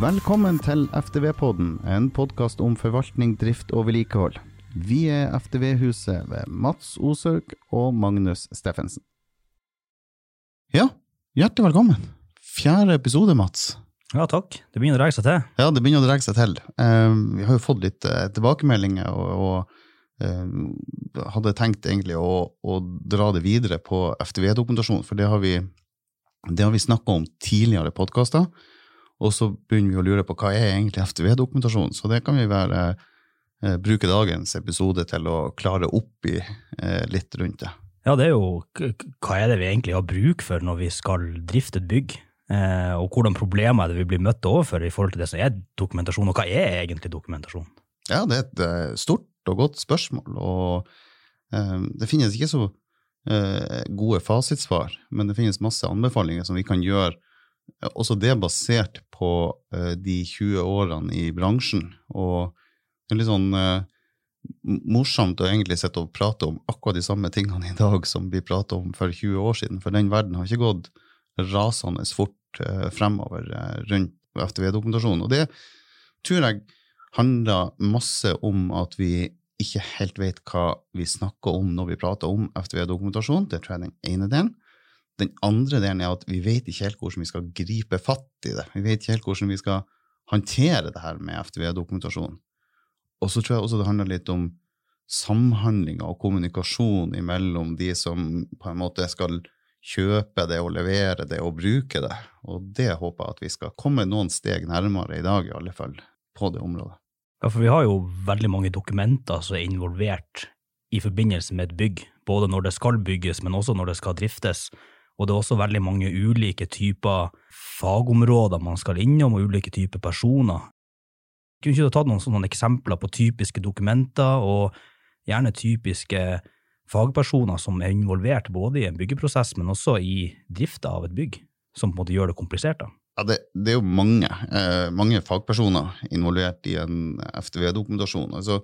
Velkommen til FTV-podden, en podkast om forvaltning, drift og vedlikehold. Vi er FTV-huset ved Mats Osørg og Magnus Steffensen. Ja, hjertelig velkommen. Fjerde episode, Mats. Ja, takk. Det begynner å dra seg til. Ja, det begynner å dra seg til. Eh, vi har jo fått litt eh, tilbakemeldinger, og, og eh, hadde tenkt egentlig å, å, dra det videre på FTV-dokumentasjon, for det har vi, det vi snakka om tidligere i podkaster. Og så begynner vi å lure på hva er egentlig FTV-dokumentasjon, så det kan vi være, eh, bruke dagens episode til å klare opp i eh, litt rundt det. Ja, det er jo hva er det vi egentlig har bruk for når vi skal drifte et bygg? Eh, og hvordan problemer er det vi blir møtt overfor i forhold til det som er dokumentasjon, og hva er egentlig dokumentasjon? Ja, det er et uh, stort og godt spørsmål, og uh, det finnes ikke så uh, gode fasitsvar, men det finnes masse anbefalinger som vi kan gjøre også det basert på uh, de 20 årene i bransjen. Og det er litt sånn uh, morsomt å egentlig sitte og prate om akkurat de samme tingene i dag som vi pratet om for 20 år siden, for den verden har ikke gått rasende fort fremover rundt FTV-dokumentasjonen. Og det tror jeg handler masse om at vi ikke helt vet hva vi snakker om når vi prater om FTV-dokumentasjon. Det tror jeg er den ene delen. Den andre delen er at vi vet ikke helt hvordan vi skal gripe fatt i det. Vi vet ikke helt hvordan vi skal håndtere det her med FTV-dokumentasjon. Og så tror jeg også det handler litt om samhandlinga og kommunikasjon imellom de som på en måte skal kjøpe det og levere det og bruke det. Og det håper jeg at vi skal komme noen steg nærmere i dag, i alle fall, på det området. Ja, for vi har jo veldig mange dokumenter som er involvert i forbindelse med et bygg, både når det skal bygges, men også når det skal driftes. Og det er også veldig mange ulike typer fagområder man skal innom, og ulike typer personer. Kunne ikke du tatt noen sånne eksempler på typiske dokumenter, og gjerne typiske fagpersoner som er involvert både i en byggeprosess, men også i drifta av et bygg, som på en måte gjør det komplisert? da? Ja, det, det, er jo mange, eh, mange fagpersoner involvert i en FTV-dokumentasjon. Altså,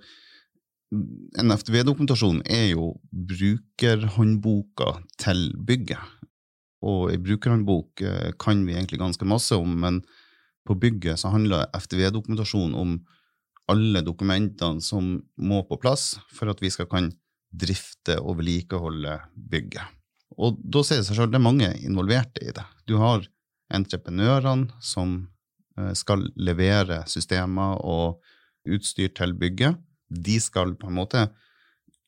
en FTV-dokumentasjon er jo brukerhåndboka til bygget og i brukerhåndbok eh, kan vi egentlig ganske masse om, men på bygget så handler FTV-dokumentasjon om alle dokumentene som må på plass for at vi skal kan drifte og vedlikeholde bygget. Og da sier det seg selv, det er mange involverte i det. Du har entreprenørene som eh, skal levere systemer og utstyr til bygget. De skal på en måte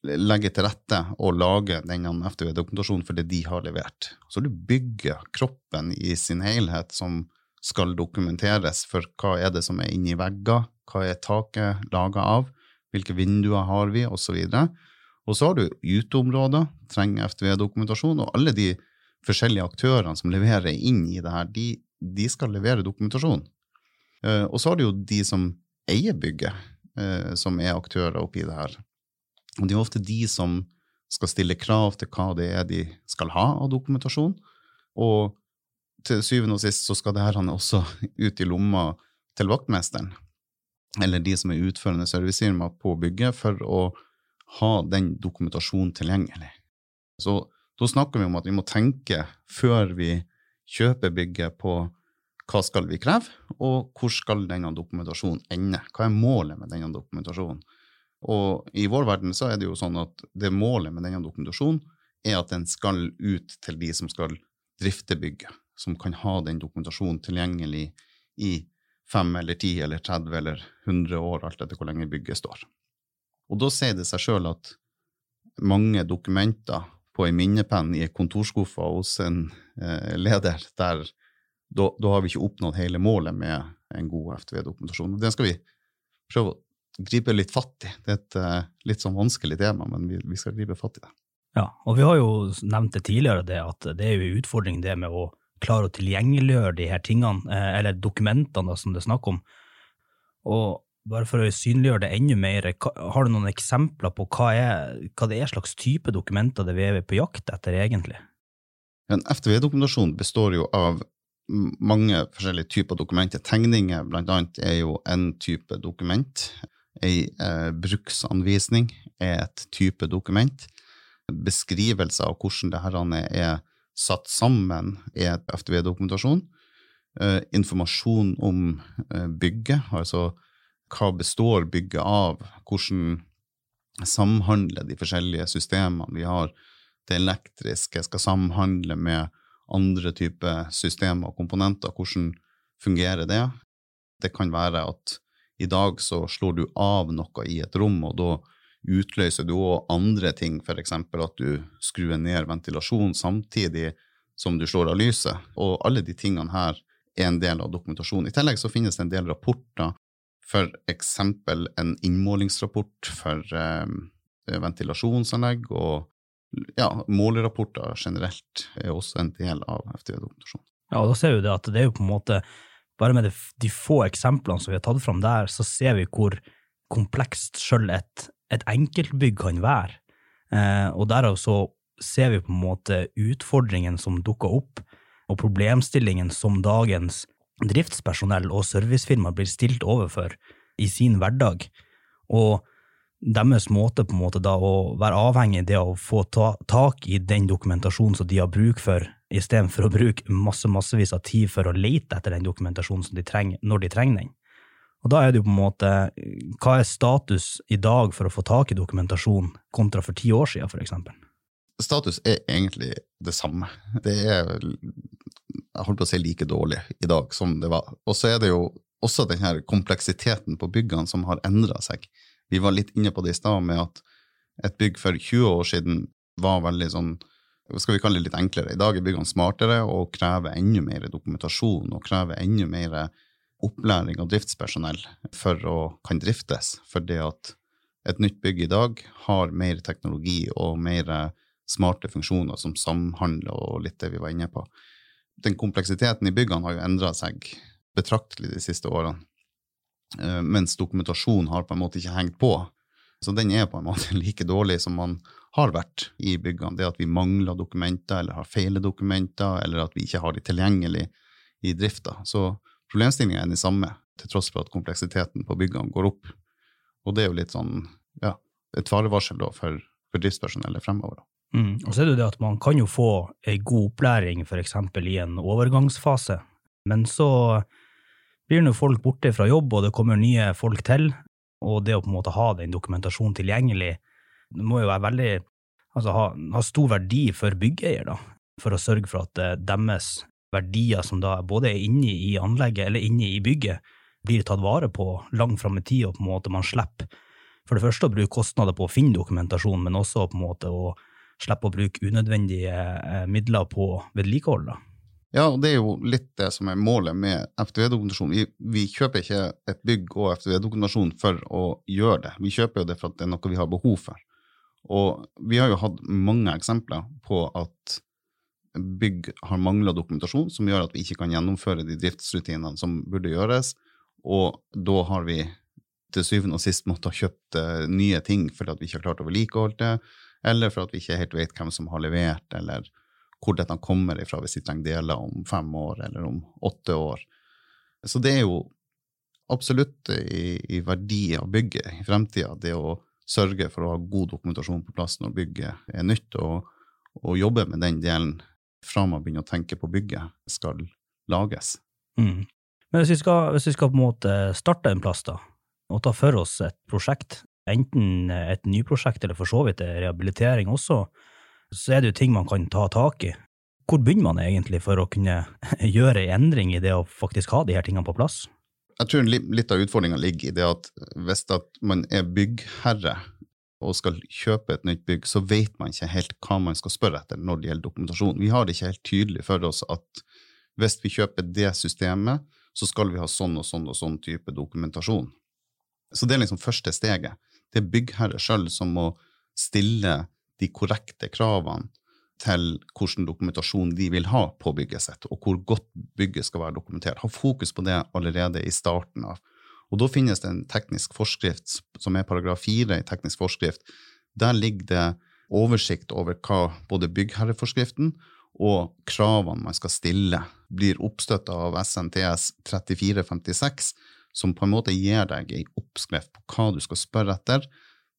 legge til rette og lage denne FTV-dokumentasjonen for det de har levert. Så du bygger kroppen i sin helhet som skal dokumenteres for hva er det som er inni vegger, hva er taket laga av, hvilke vinduer har vi, osv. Og så har du uteområder, trenger FTV-dokumentasjon, og alle de forskjellige aktørene som leverer inn i det her, de, de skal levere dokumentasjon. Uh, og så har du jo de som eier bygget, uh, som er aktører oppi det her. Og det er ofte de som skal stille krav til hva det er de skal ha av dokumentasjon. Og til syvende og sist så skal det her også ut i lomma til vaktmesteren, eller de som er utførende servicefirma på bygget, for å ha den dokumentasjonen tilgjengelig. Så da snakker vi om at vi må tenke før vi kjøper bygget på hva skal vi kreve, og hvor skal denne dokumentasjonen ende? Hva er målet med denne dokumentasjonen? Og i vår verden så er det jo sånn at det målet med denne dokumentasjonen er at den skal ut til de som skal drifte bygget, som kan ha den dokumentasjonen tilgjengelig i fem eller ti eller 30 eller 100 år, alt etter hvor lenge bygget står. Og da sier det seg sjøl at mange dokumenter på en minnepenn i kontorskuffa hos en eh, leder, der da, da, har vi ikke oppnådd hele målet med en god FTV-dokumentasjon. Det skal vi prøve å gripe litt fatt i. Det er et uh, litt sånn vanskelig tema, men vi, vi, skal gripe fatt i det. Ja, og vi har jo nevnt det tidligere, det at det er jo en utfordring det med å klare å tilgjengeliggjøre de her tingene, eh, eller dokumentene da, som det er snakk om. Og bare for å synliggjøre det enda mer, har du noen eksempler på hva, er, hva det er slags type dokumenter det vi er på jakt etter, egentlig? En FTV-dokumentasjon består jo av mange forskjellige typer dokumenter. Tegninger, blant annet, er jo en type dokument. Ei eh, bruksanvisning er et type dokument. Beskrivelse av hvordan det er satt sammen, er FTV-dokumentasjon. eh, informasjon om eh, bygget, altså hva består bygget av, hvordan samhandler de forskjellige systemene vi har. Det elektriske skal samhandle med andre typer systemer og komponenter. Hvordan fungerer det? Det kan være at i dag så slår du av noe i et rom, og da utløser du òg andre ting, f.eks. at du skrur ned ventilasjon samtidig som du slår av lyset. Og alle de tingene her er en del av dokumentasjonen. I tillegg så finnes det en del rapporter, f.eks. en innmålingsrapport for eh, ventilasjonsanlegg, og ja, målerapporter generelt er også en del av FTV-dokumentasjonen. Ja, da ser vi det at det er jo på en måte bare med de få eksemplene som vi har tatt fram der, så ser vi hvor komplekst sjøl et, et enkeltbygg kan være. Eh, og derav så ser vi på en måte utfordringen som dukker opp, og problemstillingen som dagens driftspersonell og servicefirma blir stilt overfor i sin hverdag. Og deres måte på en måte da å være avhengig av å få ta, tak i den dokumentasjonen som de har bruk for, istedenfor å bruke masse, massevis av tid for å lete etter den dokumentasjonen som de trenger, når de trenger den. Og da er det jo på en måte, hva er status i dag for å få tak i dokumentasjon, kontra for ti år siden, for eksempel? Status er egentlig det samme. Det er jeg holdt på å si like dårlig i dag som det var. Og så er det jo også den her kompleksiteten på byggene som har endra seg. Vi var litt inne på det i stad med at et bygg for 20 år siden var veldig sånn skal vi kalle det litt enklere. I dag er byggene smartere og krever enda mer dokumentasjon og krever enda mer opplæring av driftspersonell for å kan driftes. For det at et nytt bygg i dag har mer teknologi og mer smarte funksjoner som samhandler, og litt det vi var inne på. Den kompleksiteten i byggene har jo endra seg betraktelig de siste årene, eh, mens dokumentasjon har på en måte ikke hengt på. Så den er på en måte like dårlig som man har vært i byggene. Det at vi mangler dokumenter eller har feile dokumenter, eller at vi ikke har de tilgjengelig i drifta. Så problemstillinga er den samme, til tross for at kompleksiteten på byggene går opp. Og det er jo litt sånn, ja, et farevarsel da for, for driftspersonellet fremover. Mm. Og så er det jo det at man kan jo få ei god opplæring f.eks. i en overgangsfase, men så blir nå folk borte fra jobb, og det kommer nye folk til, og det å på en måte ha den dokumentasjonen tilgjengelig, det må jo være veldig altså ha, ha stor verdi for byggeier, da, for å sørge for at eh, deres verdier som da både er inne i anlegget eller inne i bygget, blir tatt vare på langt fram i tid, og på en måte man slipper for det første å bruke kostnader på å finne dokumentasjon, men også på en måte å slippe å bruke unødvendige eh, midler på vedlikehold. da. Ja, og det er jo litt det som er målet med FTV-dokumentasjon. Vi, vi, kjøper ikke et bygg og FTV-dokumentasjon for å gjøre det. Vi kjøper jo det for at det er noe vi har behov for. Og vi har jo hatt mange eksempler på at bygg har mangla dokumentasjon, som gjør at vi ikke kan gjennomføre de driftsrutinene som burde gjøres, og da har vi til syvende og sist måttet ha kjøpt uh, nye ting fordi at vi ikke har klart å vedlikeholde det, eller for at vi ikke helt vet hvem som har levert, eller hvor dette kommer ifra hvis vi trenger deler om fem år eller om åtte år. Så det er jo absolutt i, i verdi av bygget i fremtida, det å sørge for å ha god dokumentasjon på plass når bygget er nytt, og, og jobbe med den delen fra man begynner å tenke på bygget skal lages. Mm. Men hvis vi, skal, hvis vi, skal, på en måte starte en plass, da, og ta for oss et prosjekt, enten et nyprosjekt eller for så vidt rehabilitering også, så er det jo ting man kan ta tak i. Hvor begynner man egentlig for å kunne gjøre en endring i det å faktisk ha de her tingene på plass? Jeg tror litt av utfordringa ligger i det at hvis at man er byggherre og skal kjøpe et nytt bygg, så vet man ikke helt hva man skal spørre etter når det gjelder dokumentasjon. Vi har det ikke helt tydelig for oss at hvis vi kjøper det systemet, så skal vi ha sånn og sånn og sånn type dokumentasjon. Så det er liksom første steget. Det er byggherre sjøl som må stille de korrekte kravene til hvilken dokumentasjon de vil ha på bygget sitt, og hvor godt bygget skal være dokumentert. Ha fokus på det allerede i starten av. Og Da finnes det en teknisk forskrift som er paragraf 4 i teknisk forskrift. Der ligger det oversikt over hva både byggherreforskriften og kravene man skal stille, blir oppstøtta av SNTS 3456, som på en måte gir deg ei oppskrift på hva du skal spørre etter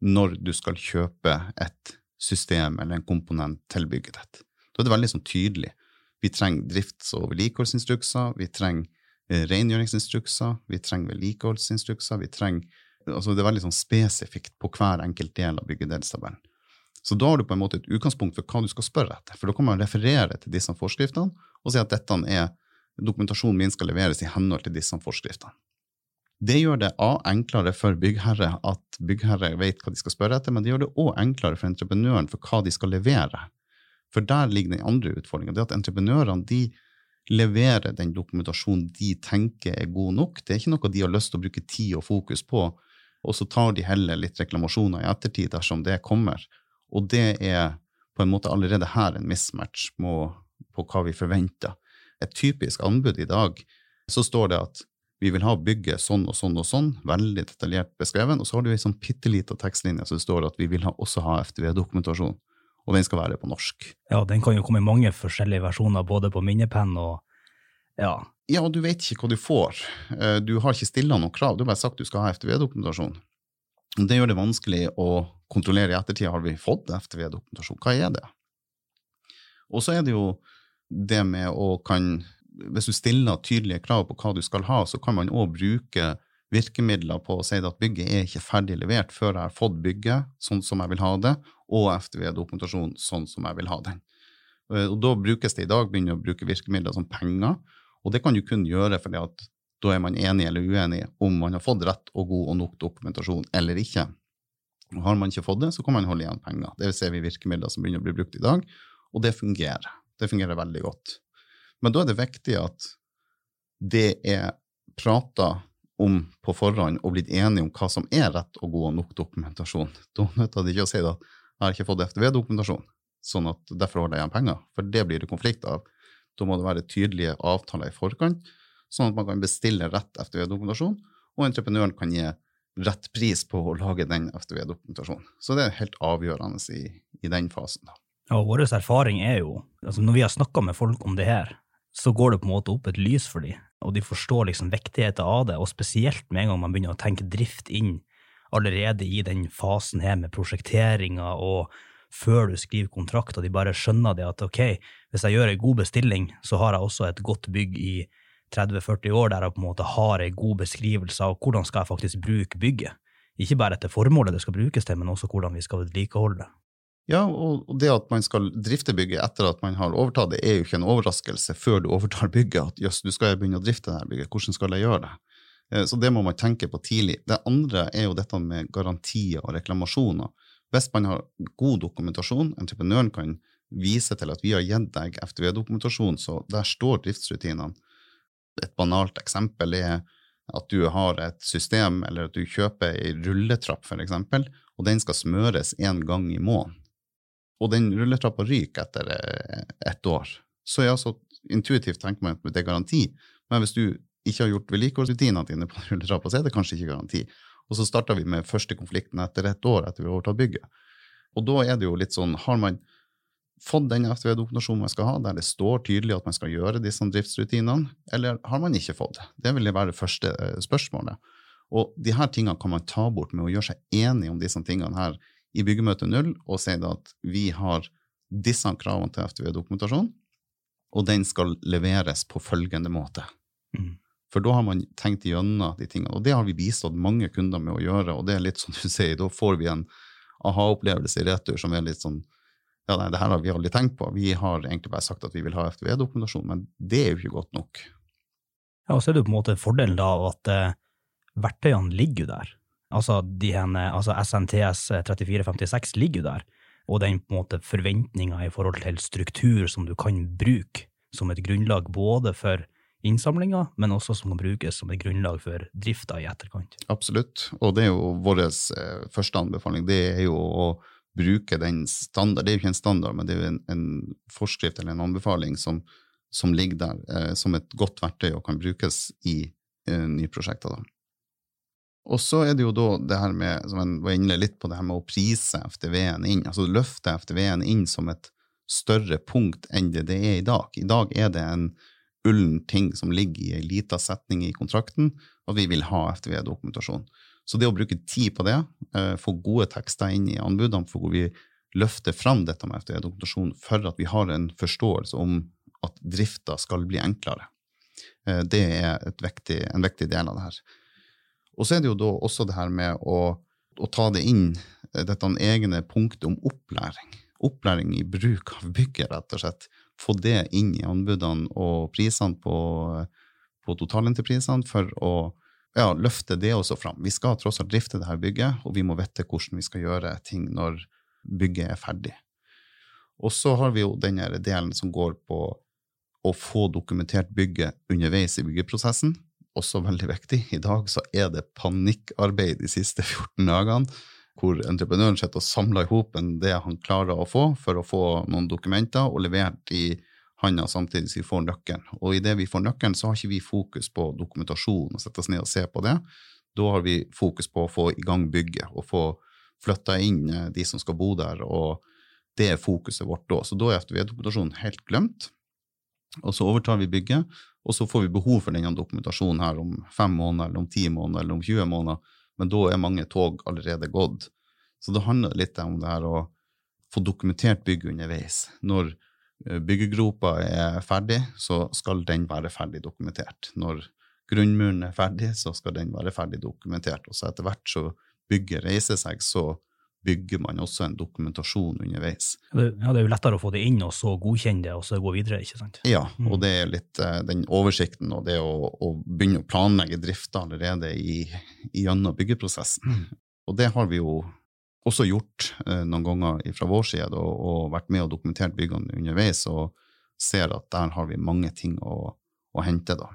når du skal kjøpe et system eller en komponent til bygget ditt. Da er det veldig sånn tydelig. Vi trenger drifts- og vedlikeholdsinstrukser, vi trenger eh, rengjøringsinstrukser, vi trenger vedlikeholdsinstrukser, vi trenger altså Det er veldig sånn spesifikt på hver enkelt del av byggedelstabellen. Så da har du på en måte et utgangspunkt for hva du skal spørre etter. For da kan man referere til disse forskriftene og si at dette er dokumentasjonen min skal leveres i henhold til disse forskriftene. Det gjør det A enklere for byggherre at byggherre vet hva de skal spørre etter, men det gjør det òg enklere for entreprenøren for hva de skal levere. For der ligger den andre utfordringa. Det at entreprenørene de leverer den dokumentasjonen de tenker er god nok. Det er ikke noe de har lyst til å bruke tid og fokus på, og så tar de heller litt reklamasjoner i ettertid dersom det kommer. Og det er på en måte allerede her en mismatch på, på hva vi forventer. Et typisk anbud i dag, så står det at vi vil ha bygget sånn og sånn og sånn, veldig detaljert beskrevet, og så har du ei sånn bitte lita tekstlinje som det står at vi vil ha, også ha FTV-dokumentasjon, og den skal være på norsk. Ja, den kan jo komme i mange forskjellige versjoner, både på minnepenn og ja. Ja, du vet ikke hva du får. Eh, du har ikke stilla noen krav, du har bare sagt du skal ha FTV-dokumentasjon. Det gjør det vanskelig å kontrollere i ettertid. Har vi fått FTV-dokumentasjon? Hva er det? Og så er det jo det med å kan Hvis du stiller tydelige krav på hva du skal ha, så kan man òg bruke virkemidler på å si at bygget er ikke ferdig levert før jeg har fått bygget sånn som jeg vil ha det, og FTV-dokumentasjon sånn som jeg vil ha den. Og Da brukes det i dag begynner å bruke virkemidler som penger, og det kan du kun gjøre fordi at da er man enig eller uenig om man har fått rett og god og nok dokumentasjon eller ikke. Og har man ikke fått det, så kan man holde igjen penger. Det ser vi virkemidler som begynner å bli brukt i dag, og det fungerer. Det fungerer veldig godt. Men da er det viktig at det er prata om på forhånd og blitt enige om hva som er rett og god og nok dokumentasjon. Da nytter det ikke å si at jeg har ikke fått FTV-dokumentasjon, sånn at derfor holder jeg igjen penger. For det blir det konflikt av. Da må det være tydelige avtaler i forkant, sånn at man kan bestille rett FTV-dokumentasjon, og entreprenøren kan gi rett pris på å lage den FTV-dokumentasjonen. Så det er helt avgjørende i, i den fasen. da. Ja, Vår erfaring er jo, altså når vi har snakka med folk om det her, så går det på en måte opp et lys for dem, og de forstår liksom viktigheten av det, og spesielt med en gang man begynner å tenke drift inn allerede i den fasen her med prosjekteringa og før du skriver kontrakt, og de bare skjønner det at ok, hvis jeg gjør ei god bestilling, så har jeg også et godt bygg i 30-40 år der jeg på en måte har ei god beskrivelse av hvordan skal jeg faktisk bruke bygget. Ikke bare etter formålet det skal brukes til, men også hvordan vi skal vedlikeholde det. Ja, og det at man skal drifte bygget etter at man har overtatt det, er jo ikke en overraskelse før du overtar bygget. At jøss, du skal begynne å drifte dette bygget, hvordan skal jeg gjøre det? Eh, så det må man tenke på tidlig. Det andre er jo dette med garantier og reklamasjoner. Hvis man har god dokumentasjon, entreprenøren kan vise til at vi har gitt deg FTV-dokumentasjon, så der står driftsrutinene et banalt eksempel er at du har et system, eller at du kjøper ei rulletrapp, f.eks., og den skal smøres én gang i måneden. Og den rulletrappa ryker etter eh, ett år. Så ja, så intuitivt tenker man at det er garanti, men hvis du ikke har gjort vedlikeholdsrutinene dine på rulletrappa, så er det kanskje ikke garanti. Og så starta vi med første konflikten etter ett år etter vi har overtatt bygget. Og da er det jo litt sånn, har man fått den FTV-dokumentasjonen man skal ha, der det står tydelig at man skal gjøre disse driftsrutinene, eller har man ikke fått det? Det vil være det første eh, spørsmålet. Og de her tingene kan man ta bort med å gjøre seg enig om disse tingene her i byggemøte null, og sier at vi har disse kravene til FTV-dokumentasjon, og den skal leveres på følgende måte. Mm. For da har man tenkt gjennom de tingene, og det har vi bistått mange kunder med å gjøre, og det er litt som du sier, da får vi en aha-opplevelse i retur som er litt sånn ja, nei, det her har vi aldri tenkt på. Vi har egentlig bare sagt at vi vil ha FTV-dokumentasjon, men det er jo ikke godt nok. Ja, og så er det jo på en måte fordelen da at eh, verktøyene ligger jo der. Altså, henne, altså SNTS 3456 ligger jo der, og den på en måte forventninga i forhold til struktur som du kan bruke som et grunnlag både for innsamlinga, men også som kan brukes som et grunnlag for drifta i etterkant. Absolutt, og det er jo vår eh, første anbefaling. Det er jo å bruke den standard, det er jo ikke en standard, men det er jo en, en forskrift eller en anbefaling som, som ligger der eh, som et godt verktøy og kan brukes i eh, nye prosjekter. Da. Og så er det jo da det her med, som jeg var inne litt på, det her med å prise FTV-en inn, altså løfte FTV-en inn som et større punkt enn det det er i dag. I dag er det en ullen ting som ligger i ei lita setning i kontrakten, at vi vil ha FTV-dokumentasjon. Så det å bruke tid på det, eh, få gode tekster inn i anbudene, for hvor vi løfter fram dette med FTE-dokumentasjon for at vi har en forståelse om, at drifta skal bli enklere. Eh, det er viktig, en viktig del av det her. Og så er det jo da også det her med å, å ta det inn, eh, dette egne punktet om opplæring. Opplæring i bruk av bygget, rett og slett. Få det inn i anbudene og prisene på, på totalentreprisene for å ja, løfte det også fram. Vi skal tross alt drifte dette bygget, og vi må vite hvordan vi skal gjøre ting når bygget er ferdig. Og så har vi jo denne delen som går på å få dokumentert bygget underveis i byggeprosessen. Også veldig viktig. I dag så er det panikkarbeid de siste 14 dagene, hvor entreprenøren sitter og samler i hop det han klarer å få, for å få noen dokumenter og levert i handa samtidig som vi får nøkkelen. Og idet vi får nøkkelen, så har ikke vi fokus på dokumentasjon og setter oss ned og ser på det. Da har vi fokus på å få i gang bygget og få flytta inn eh, de som skal bo der. og det er fokuset vårt da. Så da er FTV-dokumentasjonen helt glemt. Og så overtar vi bygget, og så får vi behov for denne dokumentasjonen her om fem måneder, eller om ti måneder, eller om 20 måneder. Men da er mange tog allerede gått. Så det handler litt om det her å få dokumentert bygget underveis. Når eh, byggegropa er ferdig, så skal den være ferdig dokumentert. Når grunnmuren er ferdig, så skal den være ferdig dokumentert. Og så etter hvert så bygget reiser seg, så bygger man også en dokumentasjon underveis. Ja, Det er jo lettere å få det inn, og så godkjenne det, og så gå videre, ikke sant? Ja, og mm. det er litt uh, den oversikten og det å, å begynne å planlegge drifta allerede i, gjennom byggeprosessen. Mm. Og det har vi jo også gjort eh, noen ganger fra vår side, og, og, vært med og dokumentert byggene underveis, og ser at der har vi mange ting å, å hente, da.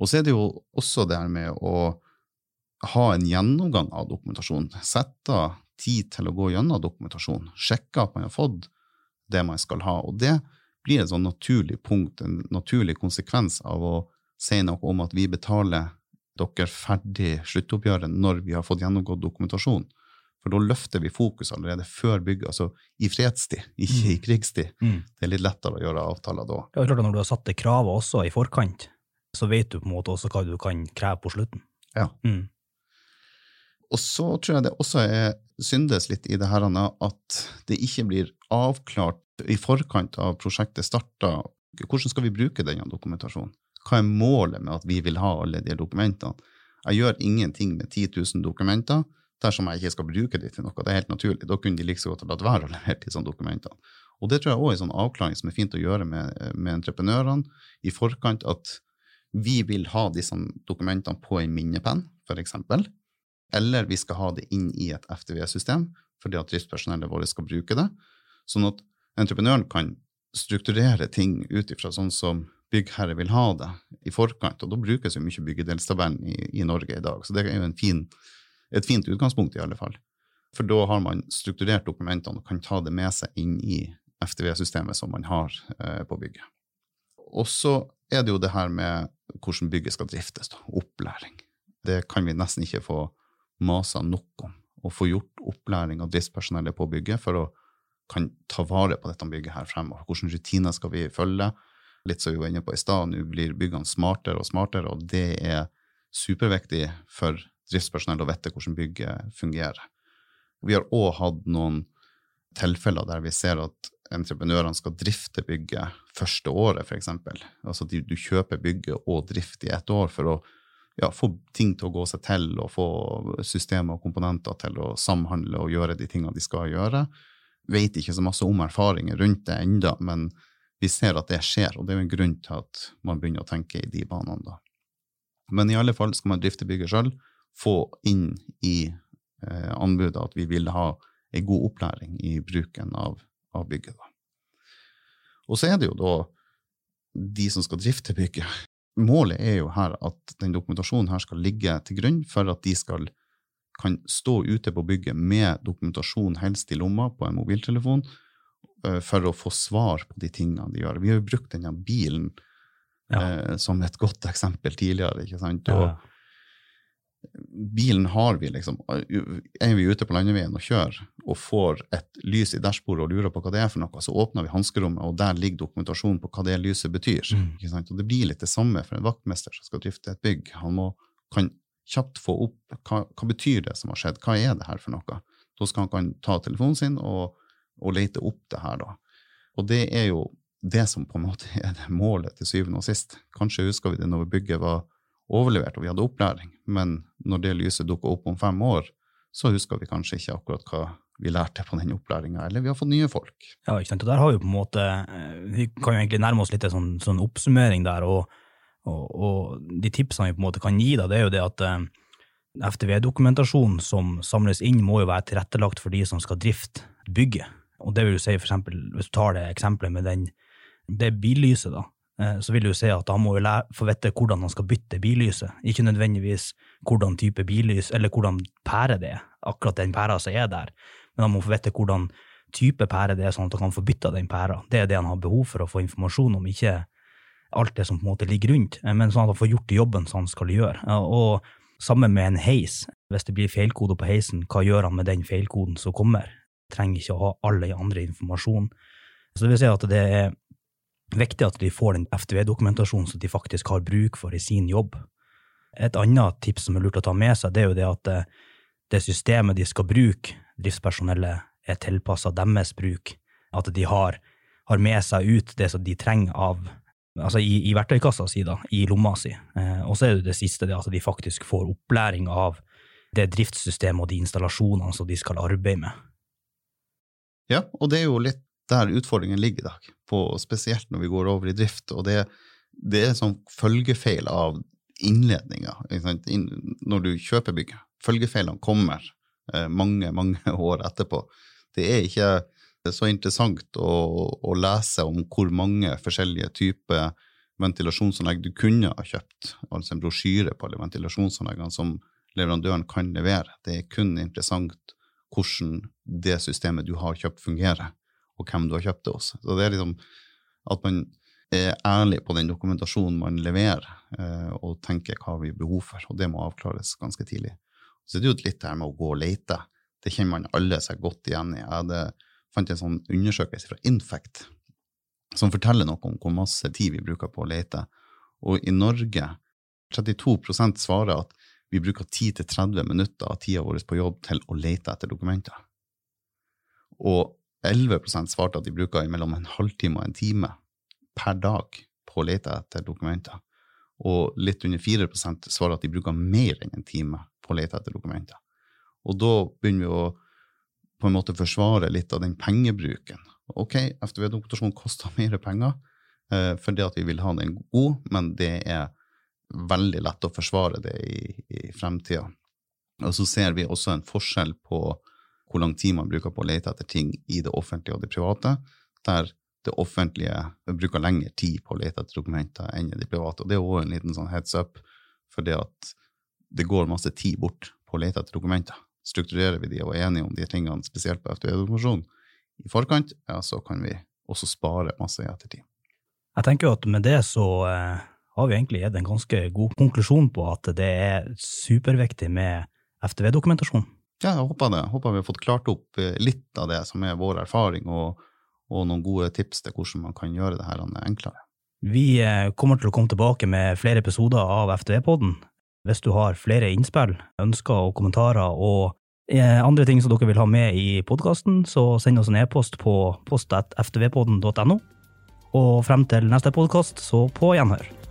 Og så er det jo også det her med å ha en gjennomgang av dokumentasjon. Sette tid til å gå gjennom dokumentasjon, sjekke at man har fått det man skal ha. Og det blir et sånn naturlig punkt, en naturlig konsekvens av å si noe om at vi betaler dere ferdig sluttoppgjøret når vi har fått gjennomgått dokumentasjon. For da løfter vi fokus allerede før bygget, altså i fredstid, ikke mm. i krigstid. Mm. Det er litt lettere å gjøre avtaler da. Ja, klart at Når du har satt det kravet også i forkant, så vet du på en måte også hva du kan kreve på slutten. Ja. Mm. Og så tror jeg det også er syndes litt i det her at det ikke blir avklart i forkant av prosjektet starta hvordan skal vi bruke denne dokumentasjonen. Hva er målet med at vi vil ha alle de dokumentene? Jeg gjør ingenting med 10 000 dokumenter dersom jeg ikke skal bruke de til noe. Det er helt naturlig. Da kunne de like så godt ha latt være å levere disse dokumentene. Og det tror jeg også er en sånn avklaring som er fint å gjøre med, med entreprenørene i forkant, at vi vil ha disse dokumentene på en minnepenn, f.eks eller vi skal ha det inn i et FTV-system fordi at driftspersonellet vårt skal bruke det. Sånn at entreprenøren kan strukturere ting ut ifra sånn som byggherre vil ha det i forkant. Og da brukes jo mye byggedelstabellen i, i, Norge i dag. Så det er jo fin, et fint utgangspunkt, i alle fall. For da har man strukturert dokumentene og kan ta det med seg inn i FTV-systemet som man har eh, på bygget. Og så er det jo det her med hvordan bygget skal driftes. Da. Opplæring. Det kan vi nesten ikke få masa nok om. Å få gjort opplæring av driftspersonellet på bygget for å kan ta vare på dette bygget her fremover. Hvilke rutiner skal vi følge? Litt som vi var inne på i stad, nå blir byggene smartere og smartere, og det er superviktig for driftspersonell å vite hvordan bygget fungerer. Vi har òg hatt noen tilfeller der vi ser at entreprenørene skal drifte bygget første året, f.eks. Altså du kjøper bygget og drift i ett år for å ja, få ting til å gå seg til, og få systemer og komponenter til å samhandle og gjøre de tingene de skal gjøre. Vet ikke så masse om erfaringer rundt det enda, men vi ser at det skjer, og det er en grunn til at man begynner å tenke i de banene da. Men i alle fall skal man drifte bygget sjøl, få inn i eh, anbudet at vi vil ha en god opplæring i bruken av, av bygget. Da. Og så er det jo da de som skal drifte bygget, målet er jo her at den dokumentasjonen her skal ligge til grunn for at de skal kan stå ute på bygget med dokumentasjon helst i lomma på en mobiltelefon uh, for å få svar på de tingene de gjør. Vi har jo brukt denne bilen ja. eh, som et godt eksempel tidligere. ikke sant? Og, ja bilen har vi, liksom. Er vi ute på landeveien og kjører og får et lys i dashbordet og lurer på hva det er for noe, så åpner vi hanskerommet, og der ligger dokumentasjonen på hva det lyset betyr. Mm. Og det blir litt det samme for en vaktmester som skal drifte et bygg. Han må, kan kjapt få opp hva, hva betyr det som har skjedd, hva er det her for noe? Da skal han kan ta telefonen sin og, og lete opp det her, da. Og det er jo det som på en måte er det målet til syvende og sist. Kanskje husker vi det når bygget var overlevert og vi hadde opplæring, men når det lyset dukker opp om fem år, så husker vi kanskje ikke akkurat hva vi lærte på den opplæringa, eller vi har fått nye folk. Ja, ikke sant. Og der har vi på en måte eh, Vi kan jo egentlig nærme oss litt en sånn, sånn oppsummering der, og, og, og, de tipsene vi på en måte kan gi, da, det er jo det at eh, FTV-dokumentasjon som samles inn, må jo være tilrettelagt for de som skal drifte bygget. Og det vil jo si for eksempel, hvis du tar det eksempelet med den, det billyset, da, så vil du si at han må jo få vite hvordan han skal bytte billyset, ikke nødvendigvis hvordan type billys, eller hvordan pære det er, akkurat den pæra som er der, men han må få vite hvordan type pære det er, sånn at han kan få bytta den pæra. Det er det han har behov for å få informasjon om, ikke alt det som på en måte ligger rundt, men sånn at han får gjort jobben som han skal gjøre. Og Sammen med en heis. Hvis det blir feilkode på heisen, hva gjør han med den feilkoden som kommer? Trenger ikke å ha alle andre informasjon. Så det vil si at det er viktig at de får den FTV-dokumentasjonen som de faktisk har bruk for i sin jobb. Et annet tips som er lurt å ta med seg, det er jo det at det systemet de skal bruke, driftspersonellet, er tilpassa deres bruk. At de har, har med seg ut det som de trenger av altså i, i verktøykassa si, da, i lomma si. Eh, og så er det det siste, det at de faktisk får opplæring av det driftssystemet og de installasjonene som de skal arbeide med. Ja, og det er jo litt der utfordringen ligger i dag, på, spesielt når vi går over i drift. og det, det er sånn følgefeil av innledninga når du kjøper bygget. Følgefeilene kommer eh, mange, mange år etterpå. Det er ikke det er så interessant å, å, lese om hvor mange forskjellige typer ventilasjonsanlegg du kunne ha kjøpt, altså en brosjyre på alle ventilasjonsanleggene som leverandøren kan levere. Det er kun interessant hvordan det systemet du har kjøpt, fungerer, hvem du har kjøpt det hos. Så det er liksom at man er ærlig på den dokumentasjonen man leverer, eh, og tenker hva vi har behov for, og det må avklares ganske tidlig. Så det er jo litt det her med å gå og lete. Det kjenner man alle seg godt igjen i. Jeg hadde fant en sånn undersøkelse fra Infect som forteller noe om hvor masse tid vi bruker på å lete. Og i Norge 32% svarer at vi bruker 10-30 minutter av tida vår på jobb til å lete etter dokumenter. Og 11% svarte at de bruker mellom en halvtime og en time per dag på å lete etter dokumenter. Og litt under 4% svarer at de bruker mer enn en time på å lete etter dokumenter. Og da begynner vi å på en måte forsvare litt av den pengebruken. Ok, FTV-dokumentasjon koster mer penger eh, fordi at vi vil ha den god, men det er veldig lett å forsvare det i, i fremtida. Og så ser vi også en forskjell på hvor lang tid man bruker på å lete etter ting i det offentlige og det private, der det offentlige bruker lengre tid på å lete etter dokumenter enn i det private. Og det er òg en liten sånn heads up, for det at det går masse tid bort på å lete etter dokumenter strukturerer vi de og er enige om de tingene, spesielt på FTV-dokumentasjon, i forkant, ja, så kan vi også spare masse i ettertid. Jeg tenker at med det så eh, har vi egentlig gitt en ganske god konklusjon på at det er superviktig med FTV-dokumentasjon. Ja, jeg håper det. Jeg håper vi har fått klart opp eh, litt av det som er vår erfaring, og, og noen gode tips til hvordan man kan gjøre det her enklere. Vi eh, kommer til å komme tilbake med flere episoder av FTV-podden. Hvis du har flere innspill, ønsker og kommentarer og eh, andre ting som dere vil ha med i podkasten, så send oss en e-post på post.ftvpodden.no. Og frem til neste podkast, så på gjenhør.